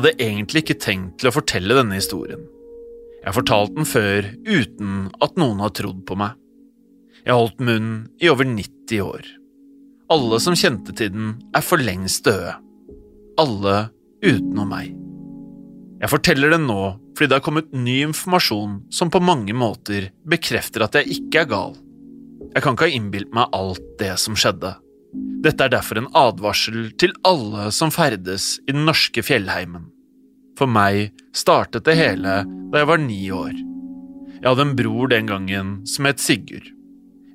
Hadde egentlig ikke tenkt til å fortelle denne historien. Jeg har fortalt den før uten at noen har trodd på meg. Jeg har holdt munn i over 90 år. Alle som kjente til den, er for lengst døde. Alle utenom meg. Jeg forteller den nå fordi det har kommet ny informasjon som på mange måter bekrefter at jeg ikke er gal. Jeg kan ikke ha innbilt meg alt det som skjedde. Dette er derfor en advarsel til alle som ferdes i den norske fjellheimen. For meg startet det hele da jeg var ni år. Jeg hadde en bror den gangen som het Sigurd.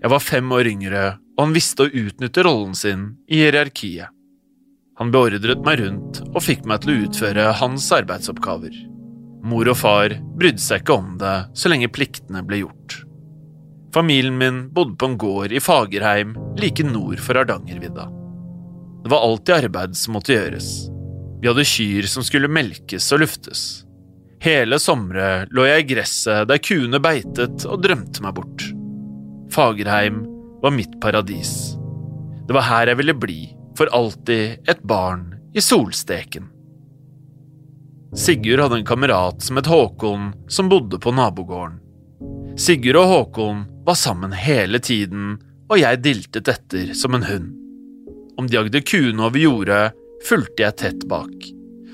Jeg var fem år yngre, og han visste å utnytte rollen sin i hierarkiet. Han beordret meg rundt og fikk meg til å utføre hans arbeidsoppgaver. Mor og far brydde seg ikke om det så lenge pliktene ble gjort. Familien min bodde på en gård i Fagerheim like nord for Hardangervidda. Det var alltid arbeid som måtte gjøres. Vi hadde kyr som skulle melkes og luftes. Hele somre lå jeg i gresset der kuene beitet og drømte meg bort. Fagerheim var mitt paradis. Det var her jeg ville bli, for alltid et barn i solsteken. Sigurd hadde en kamerat som het Håkon, som bodde på nabogården. Sigurd og Håkon var sammen hele tiden, og jeg diltet etter som en hund. Om de jagde kuene over jordet, fulgte jeg tett bak.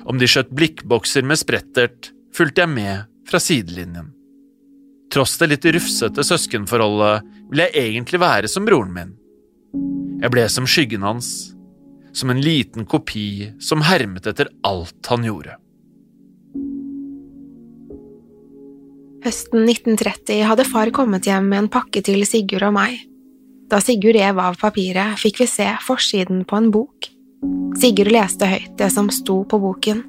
Om de skjøt blikkbokser med sprettert, fulgte jeg med fra sidelinjen. Tross det litt rufsete søskenforholdet ville jeg egentlig være som broren min. Jeg ble som skyggen hans, som en liten kopi som hermet etter alt han gjorde. Høsten 1930 hadde far kommet hjem med en pakke til Sigurd og meg. Da Sigurd rev av papiret, fikk vi se forsiden på en bok. Sigurd leste høyt det som sto på boken.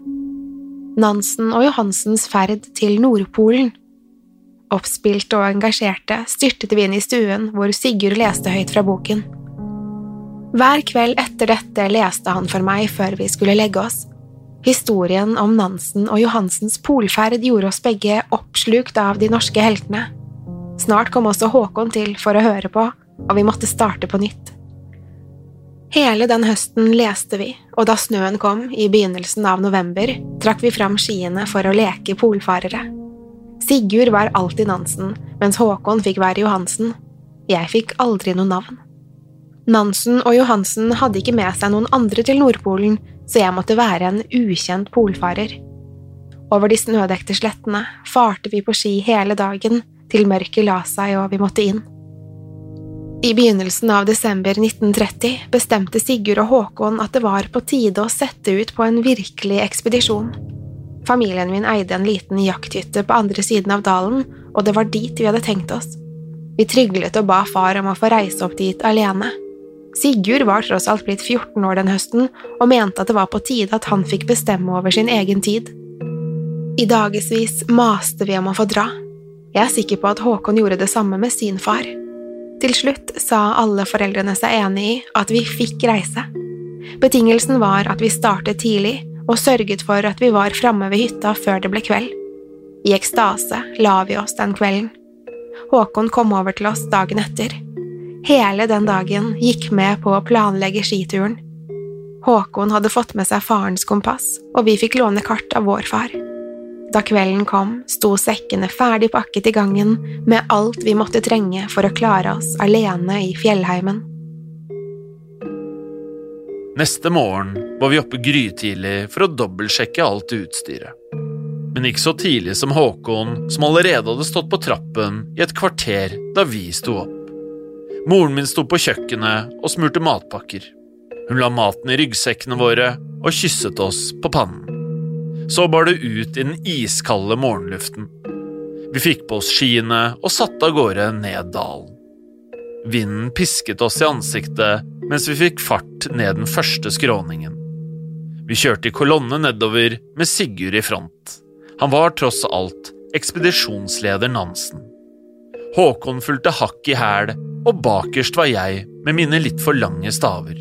Nansen og Johansens ferd til Nordpolen. Oppspilte og engasjerte styrtet vi inn i stuen hvor Sigurd leste høyt fra boken. Hver kveld etter dette leste han for meg før vi skulle legge oss. Historien om Nansen og Johansens polferd gjorde oss begge oppslukt av de norske heltene. Snart kom også Håkon til for å høre på, og vi måtte starte på nytt. Hele den høsten leste vi, og da snøen kom i begynnelsen av november, trakk vi fram skiene for å leke polfarere. Sigurd var alltid Nansen, mens Håkon fikk være Johansen. Jeg fikk aldri noe navn. Nansen og Johansen hadde ikke med seg noen andre til Nordpolen, så jeg måtte være en ukjent polfarer. Over de snødekte slettene farte vi på ski hele dagen, til mørket la seg og vi måtte inn. I begynnelsen av desember 1930 bestemte Sigurd og Håkon at det var på tide å sette ut på en virkelig ekspedisjon. Familien min eide en liten jakthytte på andre siden av dalen, og det var dit vi hadde tenkt oss. Vi tryglet og ba far om å få reise opp dit alene. Sigurd var tross alt blitt 14 år den høsten, og mente at det var på tide at han fikk bestemme over sin egen tid. I dagevis maste vi om å få dra. Jeg er sikker på at Håkon gjorde det samme med sin far. Til slutt sa alle foreldrene seg enig i at vi fikk reise. Betingelsen var at vi startet tidlig og sørget for at vi var framme ved hytta før det ble kveld. I ekstase la vi oss den kvelden. Håkon kom over til oss dagen etter. Hele den dagen gikk med på å planlegge skituren. Håkon hadde fått med seg farens kompass, og vi fikk låne kart av vår far. Da kvelden kom, sto sekkene ferdig pakket i gangen med alt vi måtte trenge for å klare oss alene i fjellheimen. Neste morgen var vi oppe grytidlig for å dobbeltsjekke alt utstyret. Men ikke så tidlig som Håkon, som allerede hadde stått på trappen i et kvarter da vi sto opp. Moren min sto på kjøkkenet og smurte matpakker. Hun la maten i ryggsekkene våre og kysset oss på pannen. Så bar det ut i den iskalde morgenluften. Vi fikk på oss skiene og satte av gårde ned dalen. Vinden pisket oss i ansiktet mens vi fikk fart ned den første skråningen. Vi kjørte i kolonne nedover med Sigurd i front. Han var tross alt ekspedisjonsleder Nansen. Håkon fulgte hakk i hæl, og bakerst var jeg med mine litt for lange staver.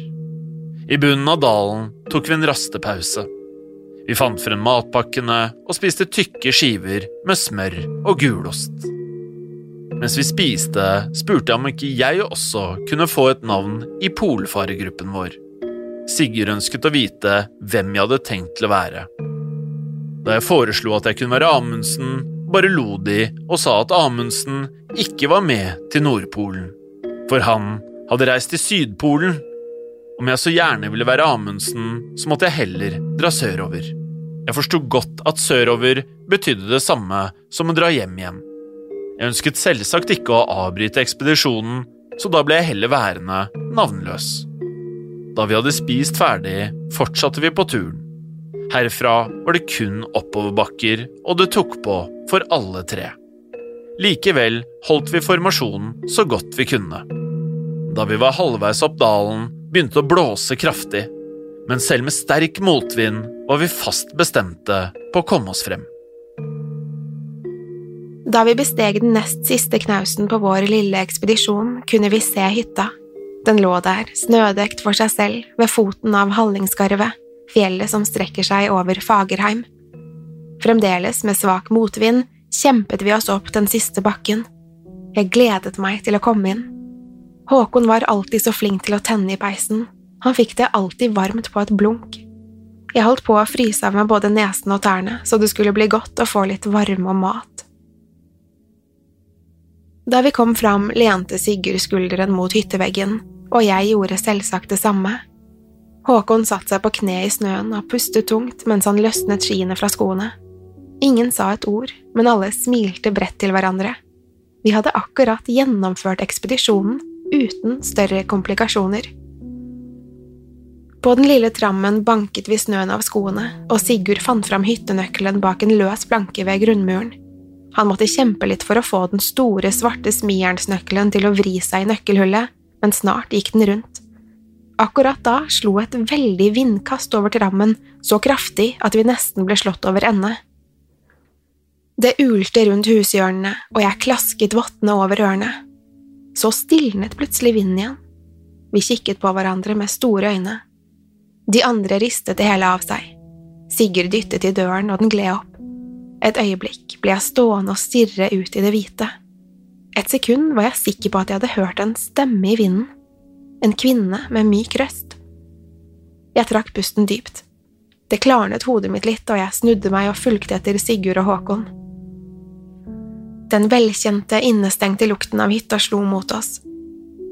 I bunnen av dalen tok vi en rastepause. Vi fant frem matpakkene og spiste tykke skiver med smør og gulost. Mens vi spiste, spurte jeg om ikke jeg også kunne få et navn i polfaregruppen vår. Sigurd ønsket å vite hvem jeg hadde tenkt til å være. Da jeg foreslo at jeg kunne være Amundsen, bare lo de og sa at Amundsen ikke var med til Nordpolen, for han hadde reist til Sydpolen om jeg så gjerne ville være Amundsen, så måtte jeg heller dra sørover. Jeg forsto godt at sørover betydde det samme som å dra hjem igjen. Jeg ønsket selvsagt ikke å avbryte ekspedisjonen, så da ble jeg heller værende navnløs. Da vi hadde spist ferdig, fortsatte vi på turen. Herfra var det kun oppoverbakker, og det tok på for alle tre. Likevel holdt vi formasjonen så godt vi kunne. Da vi var halvveis opp dalen, begynte å blåse kraftig, men selv med sterk motvind var vi fast bestemte på å komme oss frem. Da vi besteg den nest siste knausen på vår lille ekspedisjon, kunne vi se hytta. Den lå der, snødekt for seg selv, ved foten av Hallingskarvet, fjellet som strekker seg over Fagerheim. Fremdeles med svak motvind kjempet vi oss opp den siste bakken. Jeg gledet meg til å komme inn. Håkon var alltid så flink til å tenne i peisen, han fikk det alltid varmt på et blunk. Jeg holdt på å fryse av meg både nesen og tærne, så det skulle bli godt å få litt varme og mat. Da vi kom fram, lente Sigurd skulderen mot hytteveggen, og jeg gjorde selvsagt det samme. Håkon satte seg på kne i snøen og pustet tungt mens han løsnet skiene fra skoene. Ingen sa et ord, men alle smilte bredt til hverandre. Vi hadde akkurat gjennomført ekspedisjonen, uten større komplikasjoner. På den lille trammen banket vi snøen av skoene, og Sigurd fant fram hyttenøkkelen bak en løs planke ved grunnmuren. Han måtte kjempe litt for å få den store, svarte smijernsnøkkelen til å vri seg i nøkkelhullet, men snart gikk den rundt. Akkurat da slo et veldig vindkast over trammen, så kraftig at vi nesten ble slått over ende. Det ulte rundt hushjørnene, og jeg klasket vottene over ørene. Så stilnet plutselig vinden igjen. Vi kikket på hverandre med store øyne. De andre ristet det hele av seg. Sigurd dyttet i døren, og den gled opp. Et øyeblikk ble jeg stående og stirre ut i det hvite. Et sekund var jeg sikker på at jeg hadde hørt en stemme i vinden. En kvinne med myk røst. Jeg trakk pusten dypt. Det klarnet hodet mitt litt, og jeg snudde meg og fulgte etter Sigurd og Håkon. Den velkjente, innestengte lukten av hytta slo mot oss.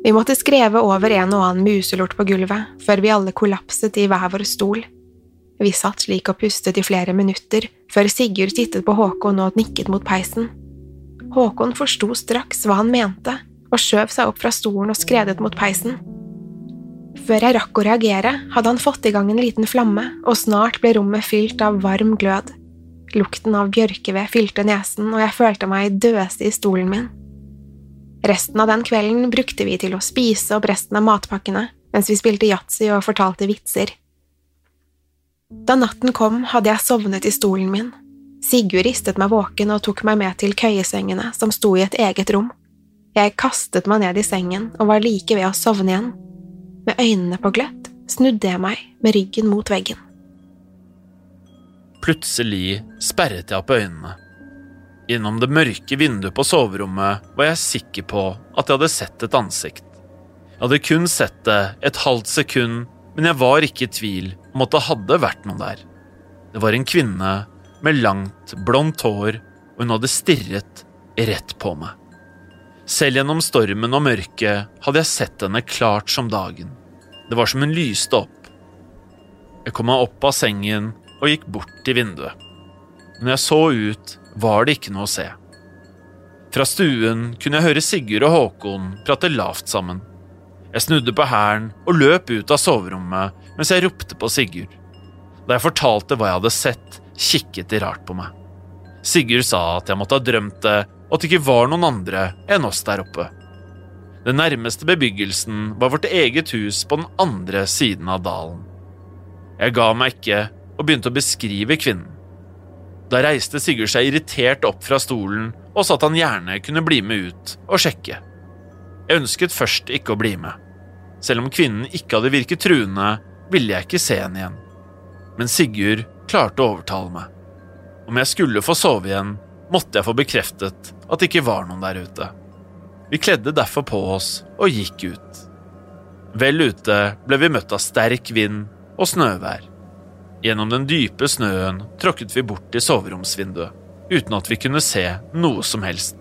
Vi måtte skreve over en og annen muselort på gulvet før vi alle kollapset i hver vår stol. Vi satt slik og pustet i flere minutter før Sigurd tittet på Håkon og nikket mot peisen. Håkon forsto straks hva han mente, og skjøv seg opp fra stolen og skredet mot peisen. Før jeg rakk å reagere, hadde han fått i gang en liten flamme, og snart ble rommet fylt av varm glød. Lukten av bjørkeved fylte nesen, og jeg følte meg døse i stolen min. Resten av den kvelden brukte vi til å spise opp resten av matpakkene, mens vi spilte yatzy og fortalte vitser. Da natten kom, hadde jeg sovnet i stolen min. Sigurd ristet meg våken og tok meg med til køyesengene som sto i et eget rom. Jeg kastet meg ned i sengen og var like ved å sovne igjen. Med øynene på gløtt snudde jeg meg med ryggen mot veggen. Plutselig sperret jeg opp øynene. Gjennom det mørke vinduet på soverommet var jeg sikker på at jeg hadde sett et ansikt. Jeg hadde kun sett det et halvt sekund, men jeg var ikke i tvil om at det hadde vært noen der. Det var en kvinne med langt, blondt hår, og hun hadde stirret rett på meg. Selv gjennom stormen og mørket hadde jeg sett henne klart som dagen. Det var som hun lyste opp. Jeg kom meg opp av sengen og gikk bort til vinduet. Når jeg så ut, var det ikke noe å se. Fra stuen kunne jeg høre Sigurd og Håkon prate lavt sammen. Jeg snudde på hælen og løp ut av soverommet mens jeg ropte på Sigurd. Da jeg fortalte hva jeg hadde sett, kikket de rart på meg. Sigurd sa at jeg måtte ha drømt det, og at det ikke var noen andre enn oss der oppe. Den nærmeste bebyggelsen var vårt eget hus på den andre siden av dalen. Jeg ga meg ikke og begynte å beskrive kvinnen. Da reiste Sigurd seg irritert opp fra stolen og sa at han gjerne kunne bli med ut og sjekke. Jeg ønsket først ikke å bli med. Selv om kvinnen ikke hadde virket truende, ville jeg ikke se henne igjen. Men Sigurd klarte å overtale meg. Om jeg skulle få sove igjen, måtte jeg få bekreftet at det ikke var noen der ute. Vi kledde derfor på oss og gikk ut. Vel ute ble vi møtt av sterk vind og snøvær. Gjennom den dype snøen tråkket vi bort til soveromsvinduet, uten at vi kunne se noe som helst.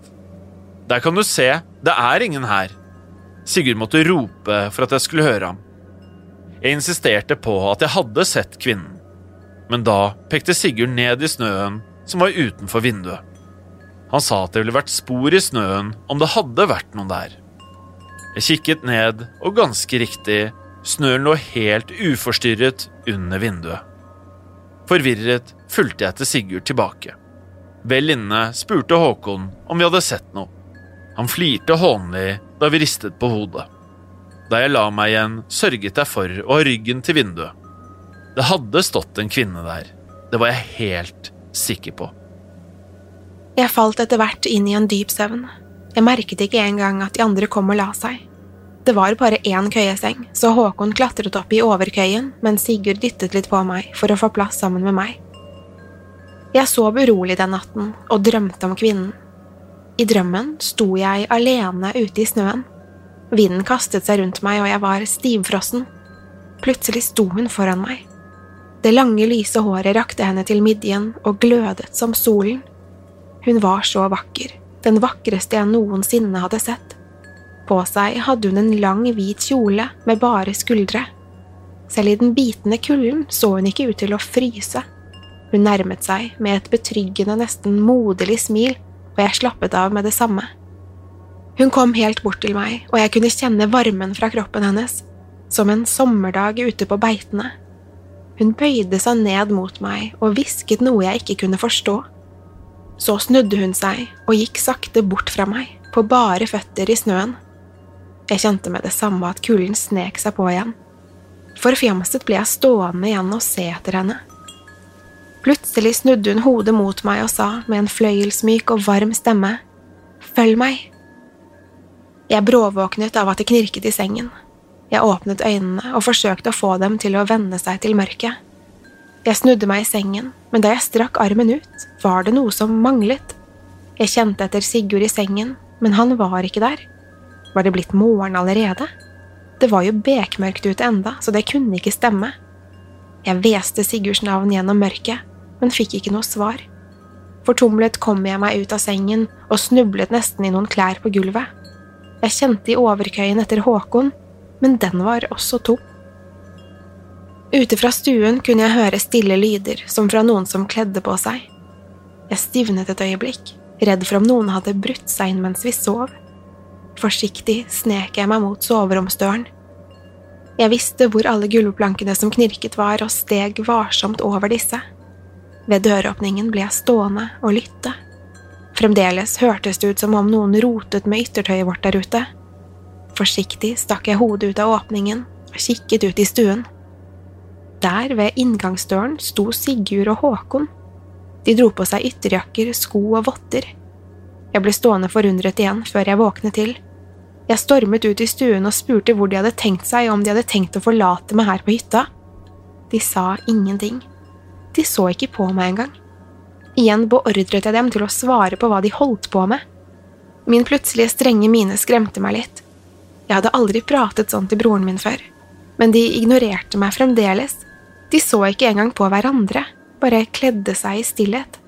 Der kan du se, det er ingen her. Sigurd måtte rope for at jeg skulle høre ham. Jeg insisterte på at jeg hadde sett kvinnen, men da pekte Sigurd ned i snøen som var utenfor vinduet. Han sa at det ville vært spor i snøen om det hadde vært noen der. Jeg kikket ned, og ganske riktig, snøen lå helt uforstyrret under vinduet. Forvirret fulgte jeg til Sigurd tilbake. Vel inne spurte Håkon om vi hadde sett noe. Han flirte hånlig da vi ristet på hodet. Da jeg la meg igjen, sørget jeg for å ha ryggen til vinduet. Det hadde stått en kvinne der. Det var jeg helt sikker på. Jeg falt etter hvert inn i en dyp søvn. Jeg merket ikke engang at de andre kom og la seg. Det var bare én køyeseng, så Håkon klatret opp i overkøyen mens Sigurd dyttet litt på meg for å få plass sammen med meg. Jeg sov urolig den natten og drømte om kvinnen. I drømmen sto jeg alene ute i snøen. Vinden kastet seg rundt meg, og jeg var stivfrossen. Plutselig sto hun foran meg. Det lange, lyse håret rakte henne til midjen og glødet som solen. Hun var så vakker, den vakreste jeg noensinne hadde sett. På seg hadde hun en lang, hvit kjole med bare skuldre. Selv i den bitende kulden så hun ikke ut til å fryse. Hun nærmet seg med et betryggende, nesten moderlig smil, og jeg slappet av med det samme. Hun kom helt bort til meg, og jeg kunne kjenne varmen fra kroppen hennes, som en sommerdag ute på beitene. Hun bøyde seg ned mot meg og hvisket noe jeg ikke kunne forstå. Så snudde hun seg og gikk sakte bort fra meg, på bare føtter i snøen. Jeg kjente med det samme at kulden snek seg på igjen. Forfjamset ble jeg stående igjen og se etter henne. Plutselig snudde hun hodet mot meg og sa med en fløyelsmyk og varm stemme, Følg meg. Jeg bråvåknet av at det knirket i sengen. Jeg åpnet øynene og forsøkte å få dem til å venne seg til mørket. Jeg snudde meg i sengen, men da jeg strakk armen ut, var det noe som manglet. Jeg kjente etter Sigurd i sengen, men han var ikke der. Var det blitt morgen allerede? Det var jo bekmørkt ute enda, så det kunne ikke stemme. Jeg hveste Sigurds navn gjennom mørket, men fikk ikke noe svar. Fortumlet kom jeg meg ut av sengen og snublet nesten i noen klær på gulvet. Jeg kjente i overkøyen etter Håkon, men den var også tom. Ute fra stuen kunne jeg høre stille lyder, som fra noen som kledde på seg. Jeg stivnet et øyeblikk, redd for om noen hadde brutt seg inn mens vi sov. Forsiktig snek jeg meg mot soveromsdøren. Jeg visste hvor alle gulvplankene som knirket var, og steg varsomt over disse. Ved døråpningen ble jeg stående og lytte. Fremdeles hørtes det ut som om noen rotet med yttertøyet vårt der ute. Forsiktig stakk jeg hodet ut av åpningen og kikket ut i stuen. Der, ved inngangsdøren, sto Sigurd og Håkon. De dro på seg ytterjakker, sko og votter. Jeg ble stående forundret igjen før jeg våknet til. Jeg stormet ut i stuen og spurte hvor de hadde tenkt seg, om de hadde tenkt å forlate meg her på hytta. De sa ingenting. De så ikke på meg engang. Igjen beordret jeg dem til å svare på hva de holdt på med. Min plutselige strenge mine skremte meg litt. Jeg hadde aldri pratet sånn til broren min før, men de ignorerte meg fremdeles. De så ikke engang på hverandre, bare kledde seg i stillhet.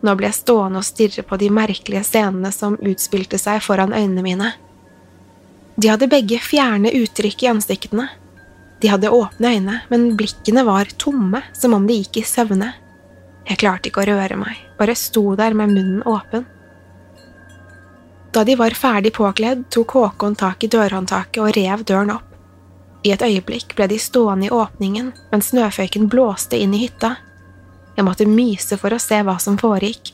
Nå ble jeg stående og stirre på de merkelige scenene som utspilte seg foran øynene mine. De hadde begge fjerne uttrykk i ansiktene. De hadde åpne øyne, men blikkene var tomme, som om de gikk i søvne. Jeg klarte ikke å røre meg, bare sto der med munnen åpen. Da de var ferdig påkledd, tok Håkon tak i dørhåndtaket og rev døren opp. I et øyeblikk ble de stående i åpningen mens snøføyken blåste inn i hytta. Jeg måtte myse for å se hva som foregikk.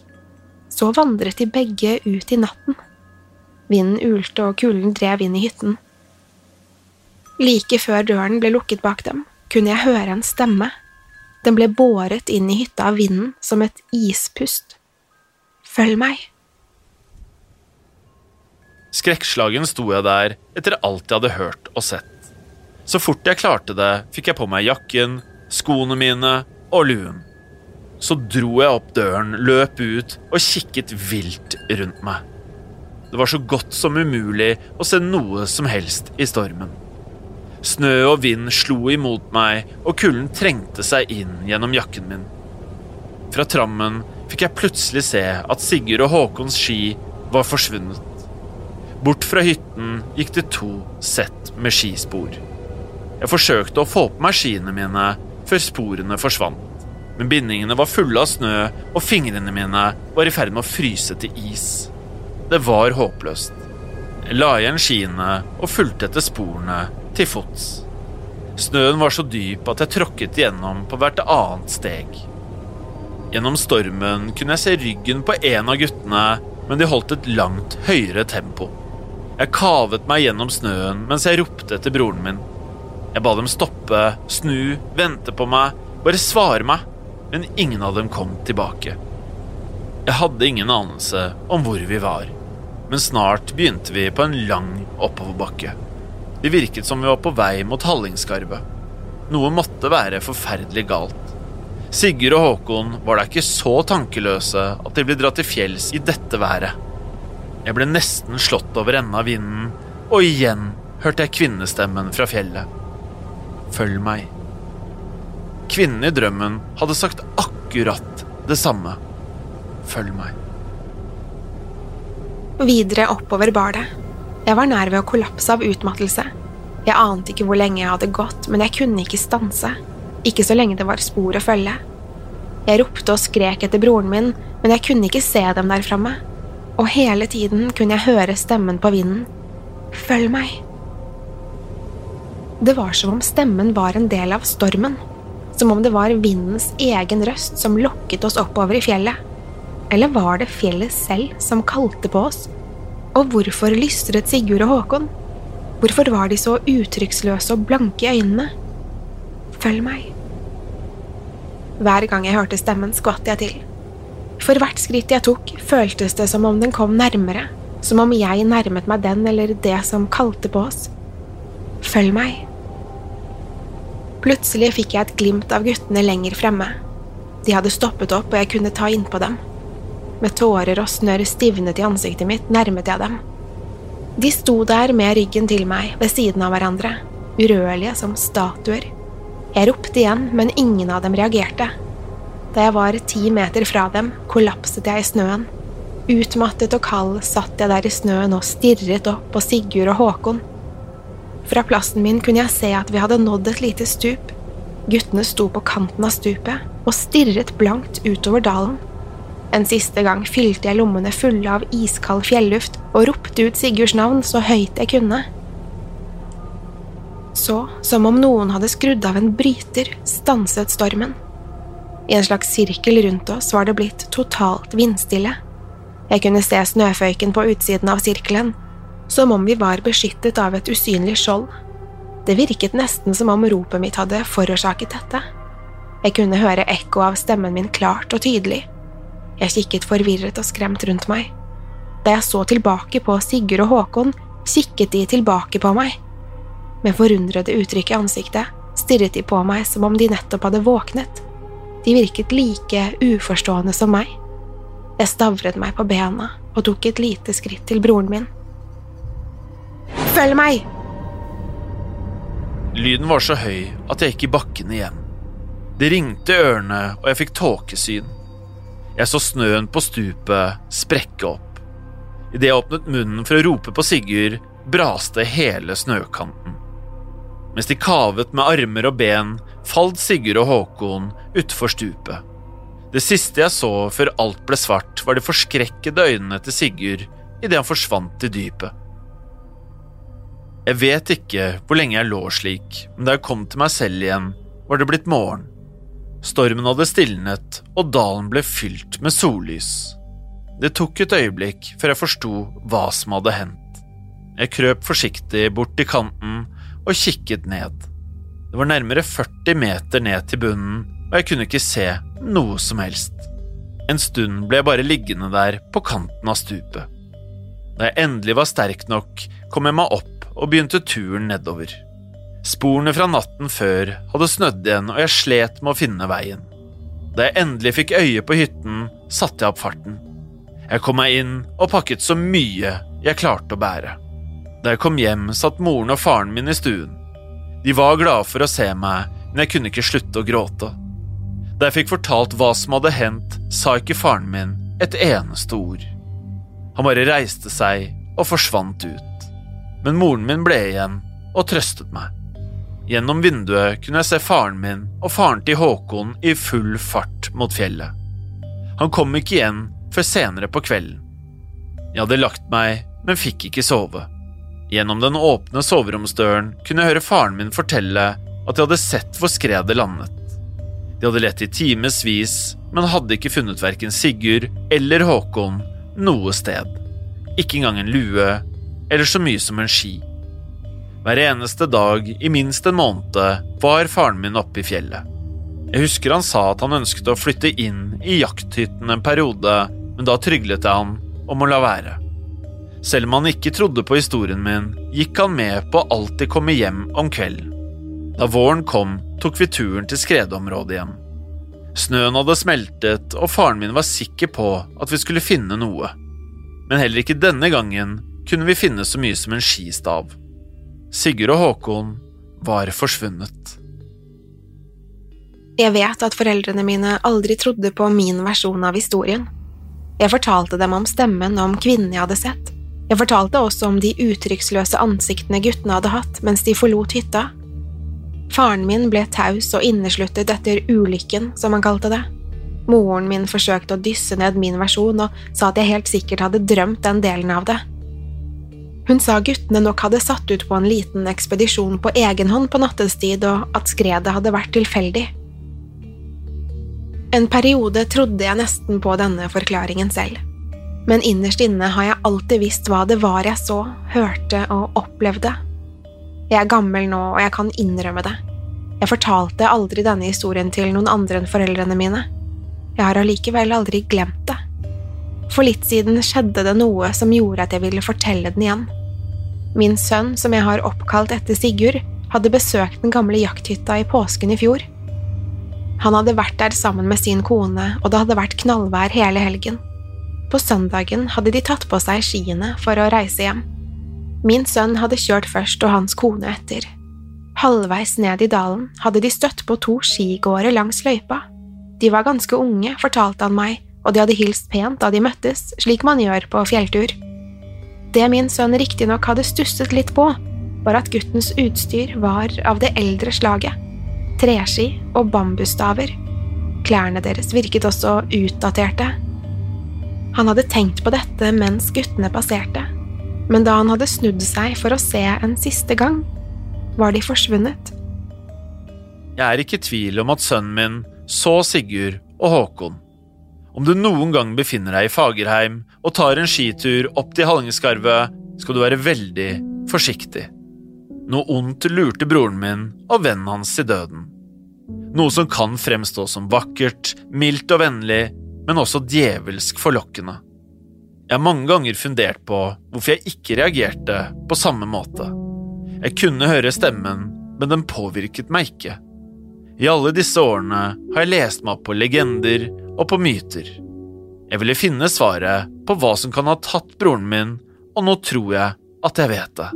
Så vandret de begge ut i natten. Vinden ulte, og kulden drev inn i hytten. Like før døren ble lukket bak dem, kunne jeg høre en stemme. Den ble båret inn i hytta av vinden som et ispust. Følg meg. Skrekkslagen sto jeg der etter alt jeg hadde hørt og sett. Så fort jeg klarte det, fikk jeg på meg jakken, skoene mine og luen. Så dro jeg opp døren, løp ut og kikket vilt rundt meg. Det var så godt som umulig å se noe som helst i stormen. Snø og vind slo imot meg, og kulden trengte seg inn gjennom jakken min. Fra trammen fikk jeg plutselig se at Sigurd og Håkons ski var forsvunnet. Bort fra hytten gikk det to sett med skispor. Jeg forsøkte å få på meg skiene mine før sporene forsvant, men bindingene var fulle av snø, og fingrene mine var i ferd med å fryse til is. Det var håpløst. Jeg la igjen skiene og fulgte etter sporene til fots. Snøen var så dyp at jeg tråkket igjennom på hvert annet steg. Gjennom stormen kunne jeg se ryggen på en av guttene, men de holdt et langt høyere tempo. Jeg kavet meg gjennom snøen mens jeg ropte etter broren min. Jeg ba dem stoppe, snu, vente på meg, bare svare meg, men ingen av dem kom tilbake. Jeg hadde ingen anelse om hvor vi var men snart begynte vi på en lang oppoverbakke. Det virket som vi var på vei mot Hallingskarvet. Noe måtte være forferdelig galt. Sigurd og Håkon var da ikke så tankeløse at de ble dratt til fjells i dette været. Jeg ble nesten slått over ende av vinden, og igjen hørte jeg kvinnestemmen fra fjellet. Følg meg. Kvinnen i drømmen hadde sagt akkurat det samme. Følg meg. Videre oppover bar det. Jeg var nær ved å kollapse av utmattelse. Jeg ante ikke hvor lenge jeg hadde gått, men jeg kunne ikke stanse. Ikke så lenge det var spor å følge. Jeg ropte og skrek etter broren min, men jeg kunne ikke se dem der framme. Og hele tiden kunne jeg høre stemmen på vinden. Følg meg. Det var som om stemmen var en del av stormen. Som om det var vindens egen røst som lokket oss oppover i fjellet. Eller var det fjellet selv som kalte på oss? Og hvorfor lystret Sigurd og Håkon? Hvorfor var de så uttrykksløse og blanke i øynene? Følg meg. Hver gang jeg hørte stemmen, skvatt jeg til. For hvert skritt jeg tok, føltes det som om den kom nærmere, som om jeg nærmet meg den eller det som kalte på oss. Følg meg. Plutselig fikk jeg et glimt av guttene lenger fremme. De hadde stoppet opp, og jeg kunne ta innpå dem. Med tårer og snørr stivnet i ansiktet mitt nærmet jeg dem. De sto der med ryggen til meg, ved siden av hverandre, urørlige som statuer. Jeg ropte igjen, men ingen av dem reagerte. Da jeg var ti meter fra dem, kollapset jeg i snøen. Utmattet og kald satt jeg der i snøen og stirret opp på Sigurd og Håkon. Fra plassen min kunne jeg se at vi hadde nådd et lite stup. Guttene sto på kanten av stupet og stirret blankt utover dalen. En siste gang fylte jeg lommene fulle av iskald fjelluft og ropte ut Sigurds navn så høyt jeg kunne. Så, som om noen hadde skrudd av en bryter, stanset stormen. I en slags sirkel rundt oss var det blitt totalt vindstille. Jeg kunne se snøføyken på utsiden av sirkelen, som om vi var beskyttet av et usynlig skjold. Det virket nesten som om ropet mitt hadde forårsaket dette. Jeg kunne høre ekko av stemmen min klart og tydelig. Jeg kikket forvirret og skremt rundt meg. Da jeg så tilbake på Sigurd og Håkon, kikket de tilbake på meg. Med forundrede uttrykk i ansiktet stirret de på meg som om de nettopp hadde våknet. De virket like uforstående som meg. Jeg stavret meg på bena og tok et lite skritt til broren min. Følg meg! Lyden var så høy at jeg gikk i bakken igjen. Det ringte i ørene, og jeg fikk tåkesyn. Jeg så snøen på stupet sprekke opp. Idet jeg åpnet munnen for å rope på Sigurd, braste hele snøkanten. Mens de kavet med armer og ben, falt Sigurd og Håkon utfor stupet. Det siste jeg så før alt ble svart, var de forskrekkede øynene til Sigurd idet han forsvant i dypet. Jeg vet ikke hvor lenge jeg lå slik, men da jeg kom til meg selv igjen, var det blitt morgen. Stormen hadde stilnet, og dalen ble fylt med sollys. Det tok et øyeblikk før jeg forsto hva som hadde hendt. Jeg krøp forsiktig bort til kanten og kikket ned. Det var nærmere 40 meter ned til bunnen, og jeg kunne ikke se noe som helst. En stund ble jeg bare liggende der på kanten av stupet. Da jeg endelig var sterk nok, kom jeg meg opp og begynte turen nedover. Sporene fra natten før hadde snødd igjen, og jeg slet med å finne veien. Da jeg endelig fikk øye på hytten, satte jeg opp farten. Jeg kom meg inn og pakket så mye jeg klarte å bære. Da jeg kom hjem, satt moren og faren min i stuen. De var glade for å se meg, men jeg kunne ikke slutte å gråte. Da jeg fikk fortalt hva som hadde hendt, sa ikke faren min et eneste ord. Han bare reiste seg og forsvant ut. Men moren min ble igjen og trøstet meg. Gjennom vinduet kunne jeg se faren min og faren til Håkon i full fart mot fjellet. Han kom ikke igjen før senere på kvelden. Jeg hadde lagt meg, men fikk ikke sove. Gjennom den åpne soveromsdøren kunne jeg høre faren min fortelle at de hadde sett hvor skredet landet. De hadde lett i timevis, men hadde ikke funnet verken Sigurd eller Håkon noe sted. Ikke engang en lue, eller så mye som en ski. Hver eneste dag i minst en måned var faren min oppe i fjellet. Jeg husker han sa at han ønsket å flytte inn i jakthytten en periode, men da tryglet jeg han om å la være. Selv om han ikke trodde på historien min, gikk han med på å alltid komme hjem om kvelden. Da våren kom, tok vi turen til skredområdet igjen. Snøen hadde smeltet, og faren min var sikker på at vi skulle finne noe. Men heller ikke denne gangen kunne vi finne så mye som en skistav. Sigurd og Håkon var forsvunnet. Jeg vet at foreldrene mine aldri trodde på min versjon av historien. Jeg fortalte dem om stemmen og om kvinnen jeg hadde sett. Jeg fortalte også om de uttrykksløse ansiktene guttene hadde hatt mens de forlot hytta. Faren min ble taus og innesluttet etter ulykken, som han kalte det. Moren min forsøkte å dysse ned min versjon og sa at jeg helt sikkert hadde drømt den delen av det. Hun sa guttene nok hadde satt ut på en liten ekspedisjon på egen hånd på nattestid, og at skredet hadde vært tilfeldig. En periode trodde jeg nesten på denne forklaringen selv, men innerst inne har jeg alltid visst hva det var jeg så, hørte og opplevde. Jeg er gammel nå, og jeg kan innrømme det. Jeg fortalte aldri denne historien til noen andre enn foreldrene mine. Jeg har allikevel aldri glemt det. For litt siden skjedde det noe som gjorde at jeg ville fortelle den igjen. Min sønn, som jeg har oppkalt etter Sigurd, hadde besøkt den gamle jakthytta i påsken i fjor. Han hadde vært der sammen med sin kone, og det hadde vært knallvær hele helgen. På søndagen hadde de tatt på seg skiene for å reise hjem. Min sønn hadde kjørt først og hans kone etter. Halvveis ned i dalen hadde de støtt på to skigåere langs løypa. De var ganske unge, fortalte han meg, og de hadde hilst pent da de møttes, slik man gjør på fjelltur. Det min sønn riktignok hadde stusset litt på, var at guttens utstyr var av det eldre slaget. Treski og bambusstaver. Klærne deres virket også utdaterte. Han hadde tenkt på dette mens guttene passerte, men da han hadde snudd seg for å se en siste gang, var de forsvunnet. Jeg er ikke i tvil om at sønnen min så Sigurd og Håkon. Om du noen gang befinner deg i Fagerheim og tar en skitur opp til Hallingskarvet, skal du være veldig forsiktig. Noe ondt lurte broren min og vennen hans til døden. Noe som kan fremstå som vakkert, mildt og vennlig, men også djevelsk forlokkende. Jeg har mange ganger fundert på hvorfor jeg ikke reagerte på samme måte. Jeg kunne høre stemmen, men den påvirket meg ikke. I alle disse årene har jeg lest meg opp på legender og på myter. Jeg ville finne svaret på hva som kan ha tatt broren min, og nå tror jeg at jeg vet det.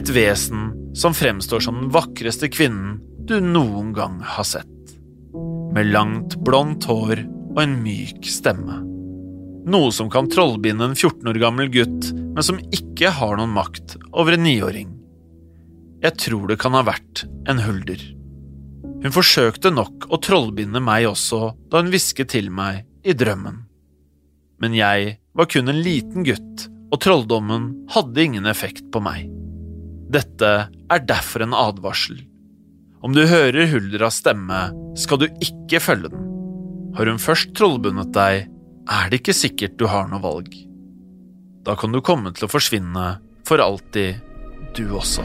Et vesen som fremstår som den vakreste kvinnen du noen gang har sett. Med langt, blondt hår og en myk stemme. Noe som kan trollbinde en 14 år gammel gutt, men som ikke har noen makt over en niåring. Jeg tror det kan ha vært en hulder. Hun forsøkte nok å trollbinde meg også da hun hvisket til meg i drømmen. Men jeg var kun en liten gutt, og trolldommen hadde ingen effekt på meg. Dette er derfor en advarsel. Om du hører Huldras stemme, skal du ikke følge den. Har hun først trollbundet deg, er det ikke sikkert du har noe valg. Da kan du komme til å forsvinne for alltid, du også.